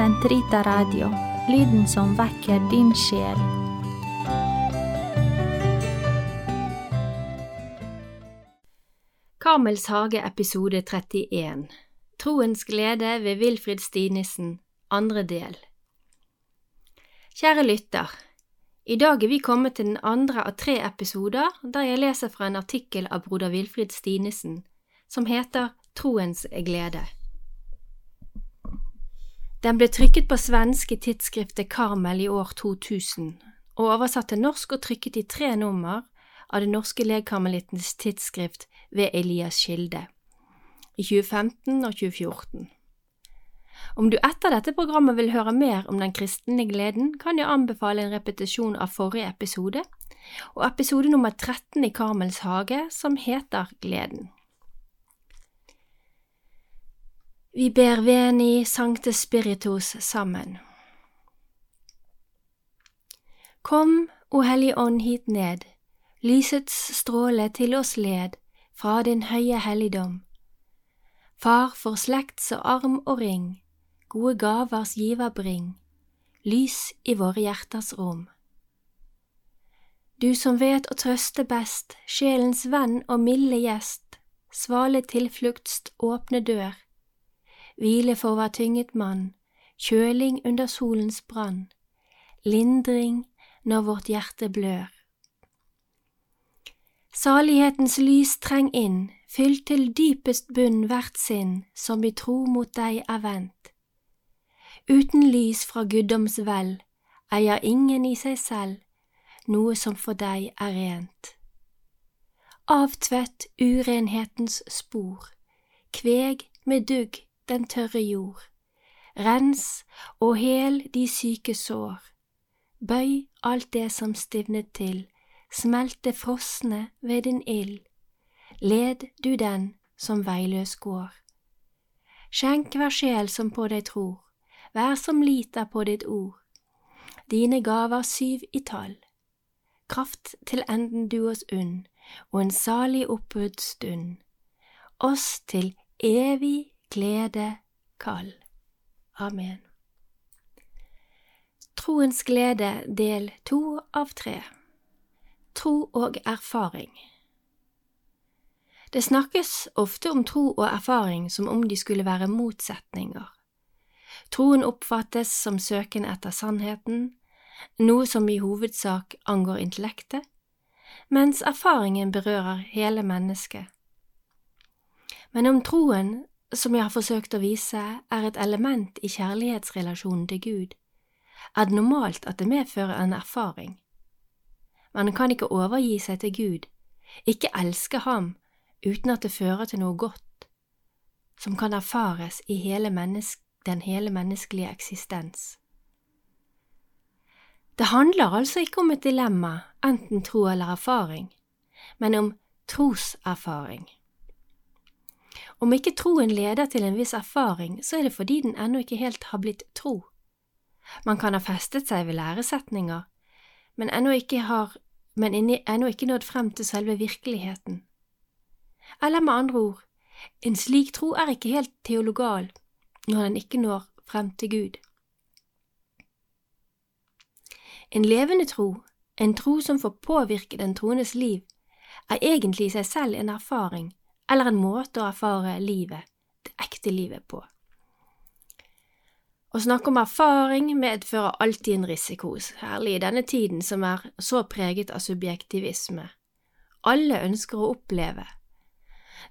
Sentrita Radio, lyden som vekker din sjel. Kamels hage episode 31 Troens glede ved Wilfrid Stinesen, andre del Kjære lytter, i dag er vi kommet til den andre av tre episoder der jeg leser fra en artikkel av broder Wilfrid Stinesen som heter Troens glede. Den ble trykket på svenske tidsskriftet Karmel i år 2000, og oversatt til norsk og trykket i tre nummer av Det norske legkarmelittens tidsskrift ved Elias Kilde, i 2015 og 2014. Om du etter dette programmet vil høre mer om den kristne gleden, kan jeg anbefale en repetisjon av forrige episode, og episode nummer 13 i Karmels hage, som heter Gleden. Vi ber Veni Sancte Spiritus sammen. Kom, O Hellige Ånd, hit ned, lysets stråle til oss led, fra din høye helligdom. Far for slekts og arm og ring, gode gavers giver bring, lys i våre hjerters rom. Du som vet å trøste best, sjelens venn og milde gjest, svale tilflukts åpne dør, hvile for hver tynget mann, kjøling under solens brann, lindring når vårt hjerte blør. Salighetens lys treng inn, fyll til dypest bunn hvert sinn som i tro mot deg er vendt. Uten lys fra guddoms vel eier ingen i seg selv noe som for deg er rent. Avtvett urenhetens spor, kveg med dugg den tørre jord, rens og hel de syke sår, bøy alt det som stivnet til, smelt det frosne ved din ild, led du den som veiløs går. Skjenk hver sjel som på deg tror, vær som liter på ditt ord, dine gaver syv i tall, kraft til enden du oss unn, og en salig oppbruddsstund, oss til evig glede kall. Amen. Troens glede del to av tre Tro og erfaring Det snakkes ofte om tro og erfaring som om de skulle være motsetninger. Troen oppfattes som søken etter sannheten, noe som i hovedsak angår intellektet, mens erfaringen berører hele mennesket. Men om troen som jeg har forsøkt å vise, er et element i kjærlighetsrelasjonen til Gud, er det normalt at det medfører en erfaring. Man kan ikke overgi seg til Gud, ikke elske Ham uten at det fører til noe godt, som kan erfares i hele den hele menneskelige eksistens. Det handler altså ikke om et dilemma, enten tro eller erfaring, men om troserfaring. Om ikke troen leder til en viss erfaring, så er det fordi den ennå ikke helt har blitt tro. Man kan ha festet seg ved læresetninger, men ennå ikke har men ennå ikke nådd frem til selve virkeligheten. Eller med andre ord, en slik tro er ikke helt teologal når den ikke når frem til Gud. En levende tro, en tro som får påvirke den troendes liv, er egentlig i seg selv en erfaring eller en måte å erfare livet, det ekte livet, på. Å snakke om erfaring medfører alltid en risiko, særlig i denne tiden som er så preget av subjektivisme. Alle ønsker å oppleve.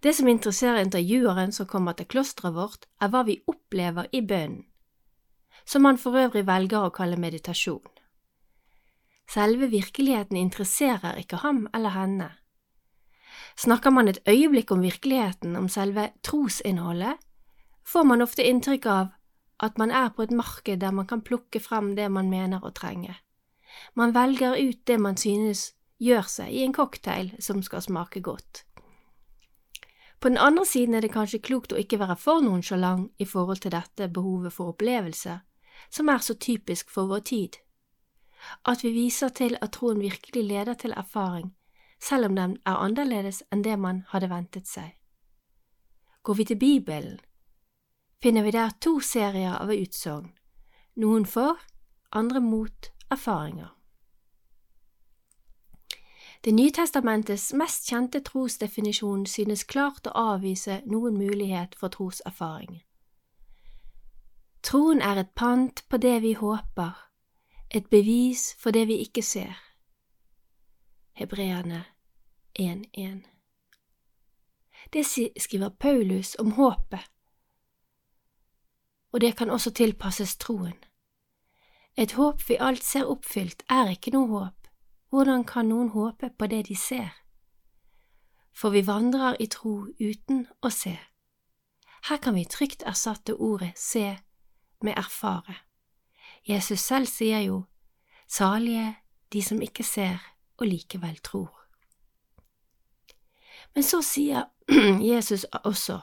Det som interesserer intervjueren som kommer til klosteret vårt, er hva vi opplever i bønnen, som han for øvrig velger å kalle meditasjon. Selve virkeligheten interesserer ikke ham eller henne, Snakker man et øyeblikk om virkeligheten, om selve trosinnholdet, får man ofte inntrykk av at man er på et marked der man kan plukke frem det man mener å trenge. Man velger ut det man synes gjør seg i en cocktail som skal smake godt. På den andre siden er det kanskje klokt å ikke være for nonsjalant i forhold til dette behovet for opplevelse, som er så typisk for vår tid. At vi viser til at troen virkelig leder til erfaring, selv om den er annerledes enn det man hadde ventet seg. Går vi til Bibelen, finner vi der to serier av utsagn, noen for, andre mot erfaringer. Det Nytestamentets mest kjente trosdefinisjon synes klart å avvise noen mulighet for troserfaring. Troen er et pant på det vi håper, et bevis for det vi ikke ser. Hebreerne 1.1 Det skriver Paulus om håpet, og det kan også tilpasses troen. Et håp vi alt ser oppfylt, er ikke noe håp. Hvordan kan noen håpe på det de ser? For vi vandrer i tro uten å se. Her kan vi trygt erstatte ordet se med erfare. Jesus selv sier jo, salige de som ikke ser og likevel tror. Men så sier Jesus også,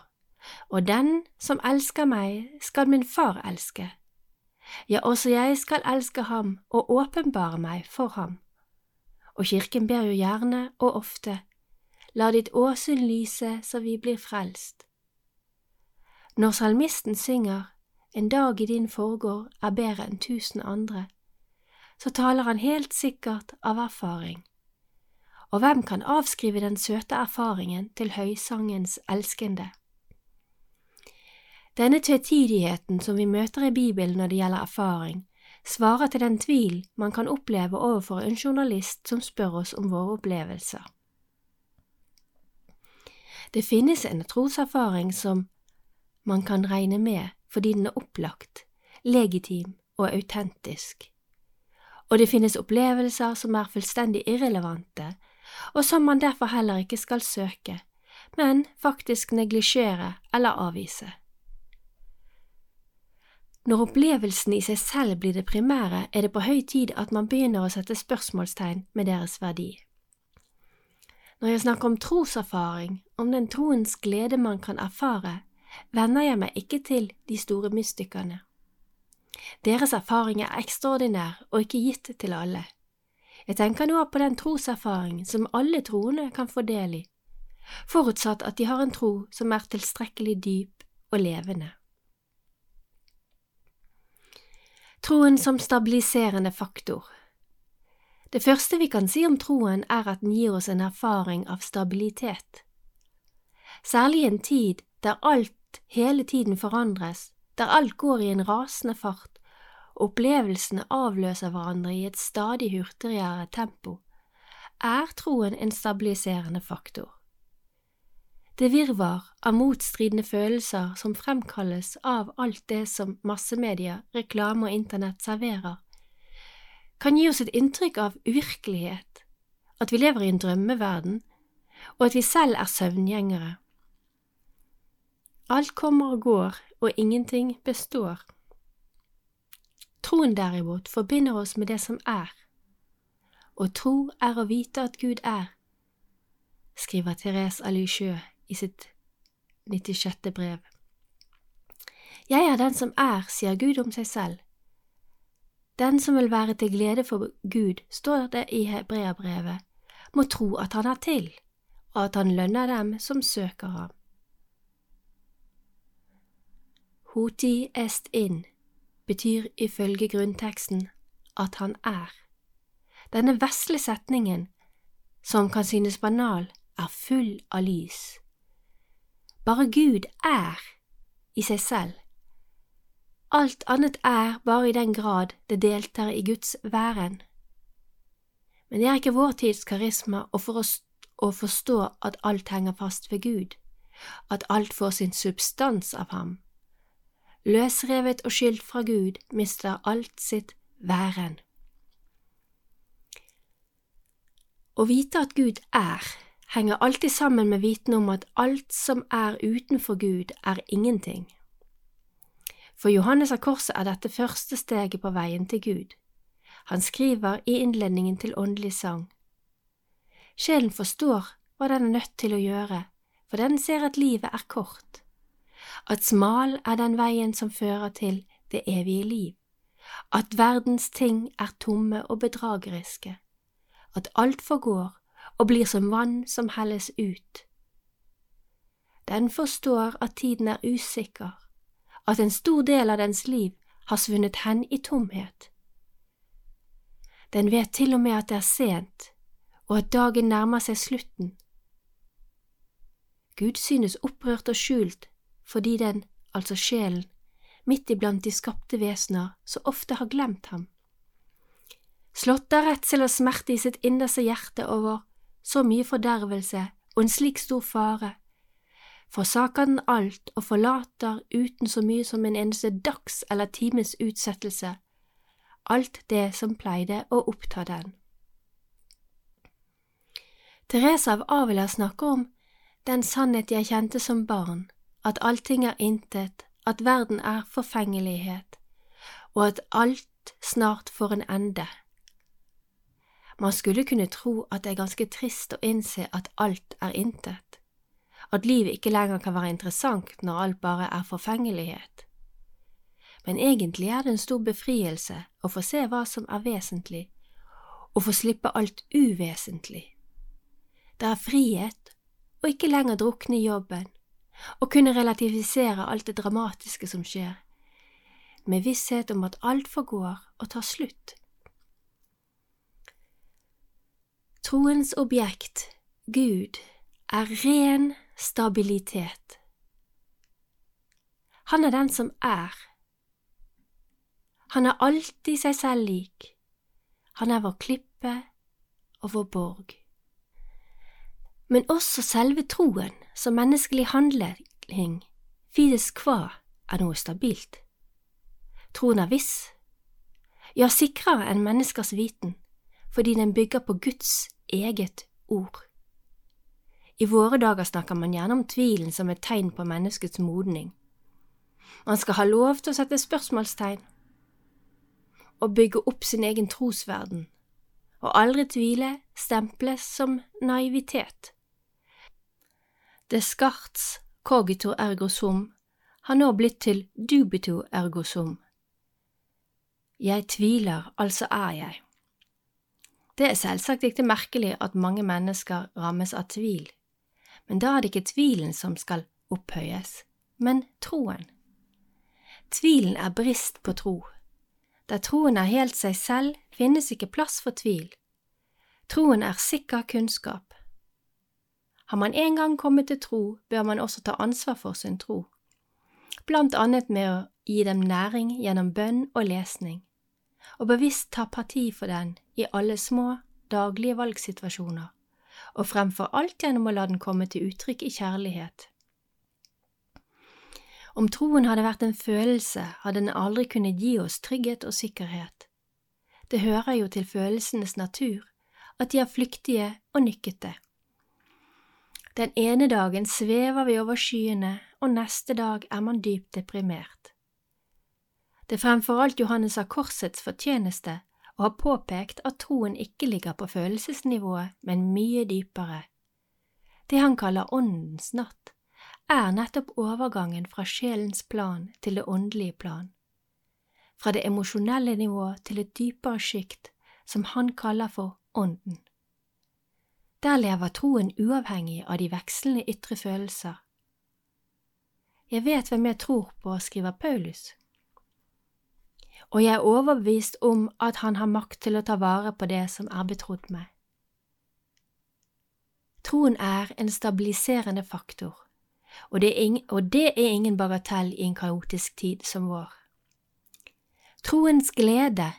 og den som elsker meg, skal min far elske. Ja, også jeg skal elske ham og åpenbare meg for ham. Og kirken ber jo gjerne og ofte, la ditt åsyn lyse så vi blir frelst. Når salmisten synger en dag i din forgård er bedre enn tusen andre, så taler han helt sikkert av erfaring. Og hvem kan avskrive den søte erfaringen til høysangens elskende? Denne tvetydigheten som vi møter i Bibelen når det gjelder erfaring, svarer til den tvil man kan oppleve overfor en journalist som spør oss om våre opplevelser. Det finnes en troserfaring som man kan regne med fordi den er opplagt, legitim og autentisk. Og det finnes opplevelser som er fullstendig irrelevante, og som man derfor heller ikke skal søke, men faktisk neglisjere eller avvise. Når opplevelsen i seg selv blir det primære, er det på høy tid at man begynner å sette spørsmålstegn med deres verdi. Når jeg snakker om troserfaring, om den troens glede man kan erfare, venner jeg meg ikke til de store mystikerne. Deres erfaring er ekstraordinær og ikke gitt til alle. Jeg tenker nå på den troserfaring som alle troende kan få del i, forutsatt at de har en tro som er tilstrekkelig dyp og levende. Troen som stabiliserende faktor Det første vi kan si om troen, er at den gir oss en erfaring av stabilitet. Særlig i en tid der alt hele tiden forandres, der alt går i en rasende fart, opplevelsene avløser hverandre i et stadig hurtigere tempo, er troen en stabiliserende faktor. Det virvar av motstridende følelser som fremkalles av alt det som massemedia, reklame og internett serverer, kan gi oss et inntrykk av uvirkelighet, at vi lever i en drømmeverden, og at vi selv er søvngjengere. Alt kommer og går, og ingenting består. Troen derimot forbinder oss med det som er, og tro er å vite at Gud er, skriver Therese Alysjø i sitt 96. brev. Jeg er den som er, sier Gud om seg selv. Den som vil være til glede for Gud, står det i hebreabrevet, må tro at han er til, og at han lønner dem som søker ham. Hoti est in betyr ifølge grunnteksten at han er. Denne vesle setningen, som kan synes banal, er full av lys. Bare Gud er i seg selv. Alt annet er bare i den grad det deltar i Guds væren. Men det er ikke vår tids karisma å, for å forstå at alt henger fast ved Gud, at alt får sin substans av ham løsrevet og skilt fra Gud, mister alt sitt væren. Å vite at Gud er, henger alltid sammen med viten om at alt som er utenfor Gud, er ingenting. For Johannes av Korset er dette første steget på veien til Gud. Han skriver i innledningen til Åndelig sang. Sjelen forstår hva den er nødt til å gjøre, for den ser at livet er kort at smal er den veien som fører til det evige liv, at verdens ting er tomme og bedrageriske, at alt forgår og blir som vann som helles ut. Den forstår at tiden er usikker, at en stor del av dens liv har svunnet hen i tomhet. Den vet til og med at det er sent, og at dagen nærmer seg slutten. Gud synes opprørt og skjult fordi den, altså sjelen, midt iblant de skapte vesener, så ofte har glemt ham. Slått av redsel og smerte i sitt innerste hjerte over så mye fordervelse og en slik stor fare, forsaker den alt og forlater uten så mye som en eneste dags eller times utsettelse alt det som pleide å oppta den. Therese av Avila snakker om den sannhet jeg kjente som barn, at allting er intet, at verden er forfengelighet, og at alt snart får en ende. Man skulle kunne tro at det er ganske trist å innse at alt er intet, at livet ikke lenger kan være interessant når alt bare er forfengelighet. Men egentlig er det en stor befrielse å få se hva som er vesentlig, og få slippe alt uvesentlig. Det er frihet å ikke lenger drukne i jobben, og kunne relativisere alt det dramatiske som skjer, med visshet om at alt forgår og tar slutt. Troens objekt, Gud, er ren stabilitet. Han er den som er. Han er alltid seg selv lik. Han er vår klippe og vår borg. Men også selve troen som menneskelig handling, fides qua, er noe stabilt. Troen er viss, ja sikrere enn menneskers viten, fordi den bygger på Guds eget ord. I våre dager snakker man gjerne om tvilen som et tegn på menneskets modning. Man skal ha lov til å sette spørsmålstegn og bygge opp sin egen trosverden, og aldri tvile stemples som naivitet. Descartes cogito ergo sum har nå blitt til dubito ergo sum. Jeg tviler, altså er jeg. Det er selvsagt ikke merkelig at mange mennesker rammes av tvil, men da er det ikke tvilen som skal opphøyes, men troen. Tvilen er brist på tro. Der troen er helt seg selv, finnes ikke plass for tvil. Troen er sikker kunnskap. Har man en gang kommet til tro, bør man også ta ansvar for sin tro, blant annet med å gi dem næring gjennom bønn og lesning og bevisst ta parti for den i alle små, daglige valgsituasjoner, og fremfor alt gjennom å la den komme til uttrykk i kjærlighet. Om troen hadde vært en følelse, hadde den aldri kunnet gi oss trygghet og sikkerhet. Det hører jo til følelsenes natur at de er flyktige og nykkete. Den ene dagen svever vi over skyene, og neste dag er man dypt deprimert. Det er fremfor alt Johannes av Korsets fortjeneste og har påpekt at troen ikke ligger på følelsesnivået, men mye dypere. Det han kaller Åndens natt, er nettopp overgangen fra sjelens plan til det åndelige plan, fra det emosjonelle nivået til et dypere sjikt som han kaller for Ånden. Der lever troen uavhengig av de vekslende ytre følelser. Jeg vet hvem jeg tror på, skriver Paulus og jeg er overbevist om at han har makt til å ta vare på det som er betrodd meg. Troen er en stabiliserende faktor, og det, ingen, og det er ingen bagatell i en kaotisk tid som vår. Troens glede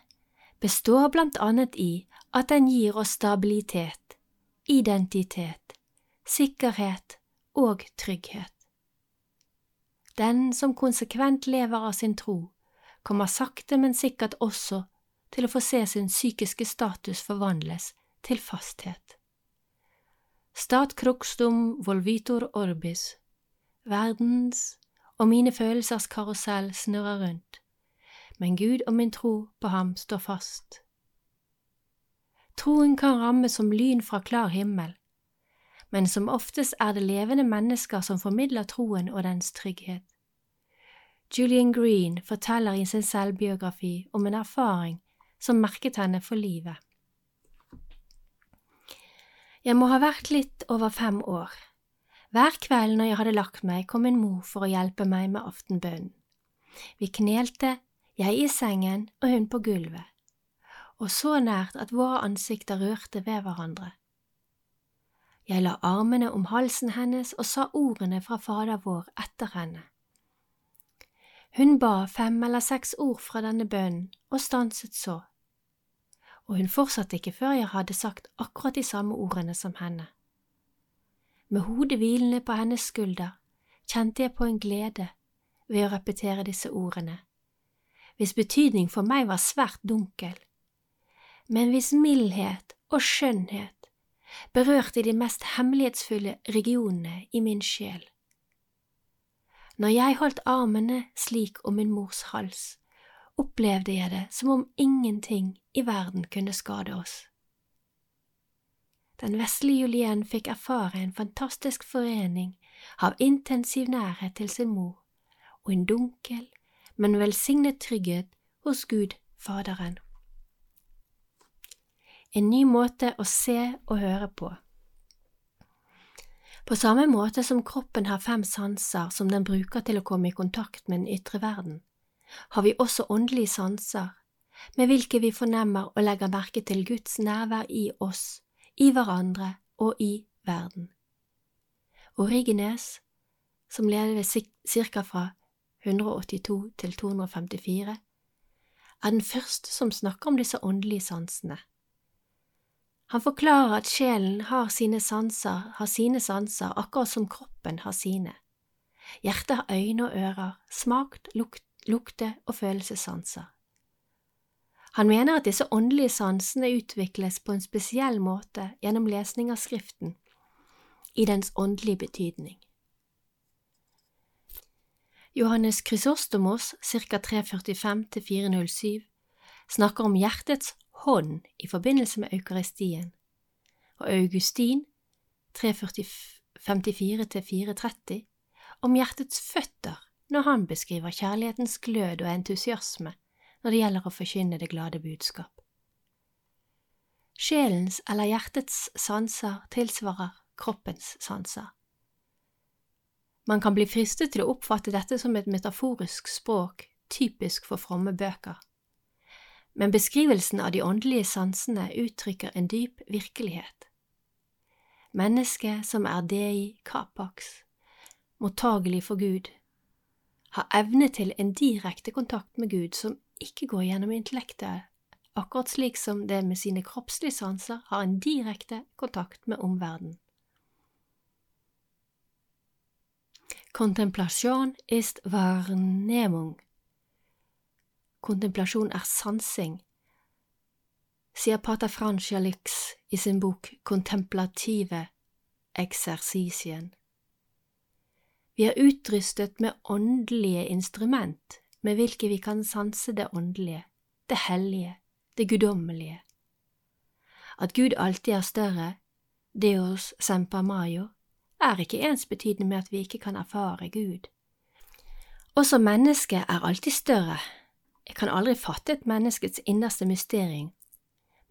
består blant annet i at den gir oss stabilitet, identitet, sikkerhet og trygghet. Den som konsekvent lever av sin tro, kommer sakte, men sikkert også til å få se sin psykiske status forvandles til fasthet. Stat cruxtum volvitor orbis, verdens og mine følelsers karusell snurrer rundt, men Gud og min tro på ham står fast. Troen kan ramme som lyn fra klar himmel, men som oftest er det levende mennesker som formidler troen og dens trygghet. Julian Green forteller i sin selvbiografi om en erfaring som merket henne for livet. Jeg må ha vært litt over fem år. Hver kveld når jeg hadde lagt meg, kom min mor for å hjelpe meg med aftenbønnen. Vi knelte jeg i sengen og hun på gulvet, og så nært at våre ansikter rørte ved hverandre. Jeg la armene om halsen hennes og sa ordene fra Fader vår etter henne. Hun ba fem eller seks ord fra denne bønnen og stanset så, og hun fortsatte ikke før jeg hadde sagt akkurat de samme ordene som henne. Med hodet hvilende på hennes skulder kjente jeg på en glede ved å repetere disse ordene, hvis betydning for meg var svært dunkel, men hvis mildhet og skjønnhet berørte de mest hemmelighetsfulle regionene i min sjel. Når jeg holdt armene slik om min mors hals, opplevde jeg det som om ingenting i verden kunne skade oss. Den vesle Julien fikk erfare en fantastisk forening av intensiv nærhet til sin mor og en dunkel, men velsignet trygghet hos Gud Faderen. En ny måte å se og høre på. På samme måte som kroppen har fem sanser som den bruker til å komme i kontakt med den ytre verden, har vi også åndelige sanser, med hvilke vi fornemmer og legger merke til Guds nærvær i oss, i hverandre og i verden. Origines, som levde ca. fra 182 til 254, er den første som snakker om disse åndelige sansene. Han forklarer at sjelen har sine sanser, har sine sanser akkurat som kroppen har sine. Hjertet har øyne og ører, smakt, lukt, lukte- og følelsessanser. Han mener at disse åndelige sansene utvikles på en spesiell måte gjennom lesning av Skriften, i dens åndelige betydning. Johannes Krysostomos, ca. 345–407, snakker om hjertets hånd i forbindelse med eukaristien, og Augustin, 354–430, om hjertets føtter når han beskriver kjærlighetens glød og entusiasme når det gjelder å forkynne det glade budskap. Sjelens eller hjertets sanser tilsvarer kroppens sanser. Man kan bli fristet til å oppfatte dette som et metaforisk språk typisk for fromme bøker, men beskrivelsen av de åndelige sansene uttrykker en dyp virkelighet. Mennesket som er dei capax, mottagelig for Gud, har evne til en direkte kontakt med Gud som ikke går gjennom intellektet, akkurat slik som det med sine kroppslige sanser har en direkte kontakt med omverdenen. Kontemplasjon ist Wahrnehmung. Kontemplasjon er sansing, sier pater Franchialix i sin bok Kontemplative eksersisien. Vi er utrustet med åndelige instrument med hvilke vi kan sanse det åndelige, det hellige, det guddommelige. At Gud alltid er større, Deos semper mayo, er ikke ensbetydende med at vi ikke kan erfare Gud. Også mennesket er alltid større. Jeg kan aldri fatte et menneskets innerste mysterium,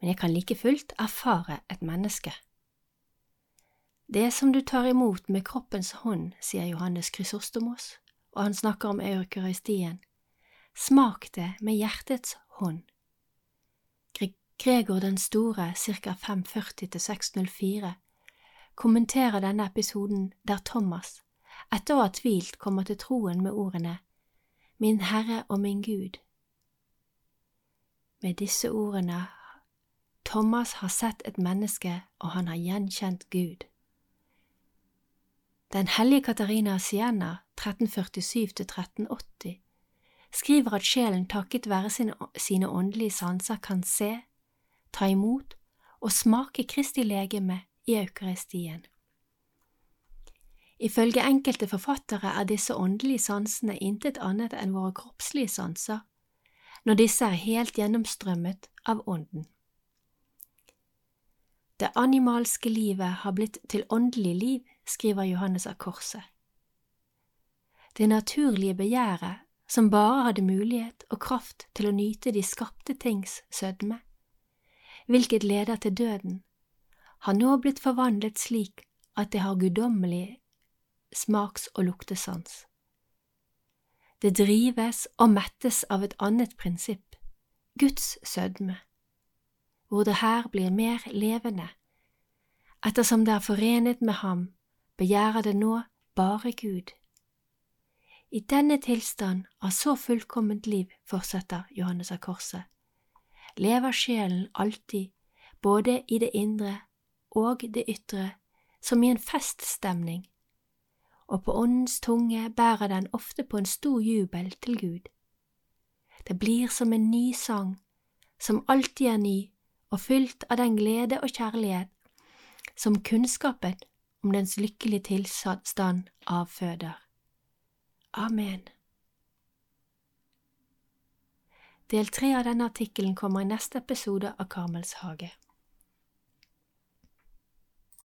men jeg kan like fullt erfare et menneske. Det som du tar imot med kroppens hånd, sier Johannes Krysostomos, og han snakker om eukaristien, smak det med hjertets hånd. Gregor den store, ca. 540–604, kommenterer denne episoden der Thomas, etter å ha tvilt, kommer til troen med ordene Min Herre og min Gud. Med disse ordene Thomas har sett et menneske, og han har gjenkjent Gud. Den hellige Katarina av Siena, 1347–1380, skriver at sjelen takket være sine, sine åndelige sanser kan se, ta imot og smake Kristi legeme i eukaristien. Ifølge enkelte forfattere er disse åndelige sansene intet annet enn våre kroppslige sanser, når disse er helt gjennomstrømmet av Ånden. Det animalske livet har blitt til åndelig liv, skriver Johannes av Korset. Det naturlige begjæret, som bare hadde mulighet og kraft til å nyte de skapte tings sødme, hvilket leder til døden, har nå blitt forvandlet slik at det har guddommelig smaks- og luktesans. Det drives og mettes av et annet prinsipp, Guds sødme, hvor det her blir mer levende. Ettersom det er forenet med ham, begjærer det nå bare Gud. I denne tilstand av så fullkomment liv, fortsetter Johannes av Korset, lever sjelen alltid, både i det indre og det ytre, som i en feststemning, og på åndens tunge bærer den ofte på en stor jubel til Gud. Det blir som en ny sang, som alltid er ny og fylt av den glede og kjærlighet som kunnskapen om dens lykkelige tilstand avføder. Amen. Del tre av denne artikkelen kommer i neste episode av Karmels hage.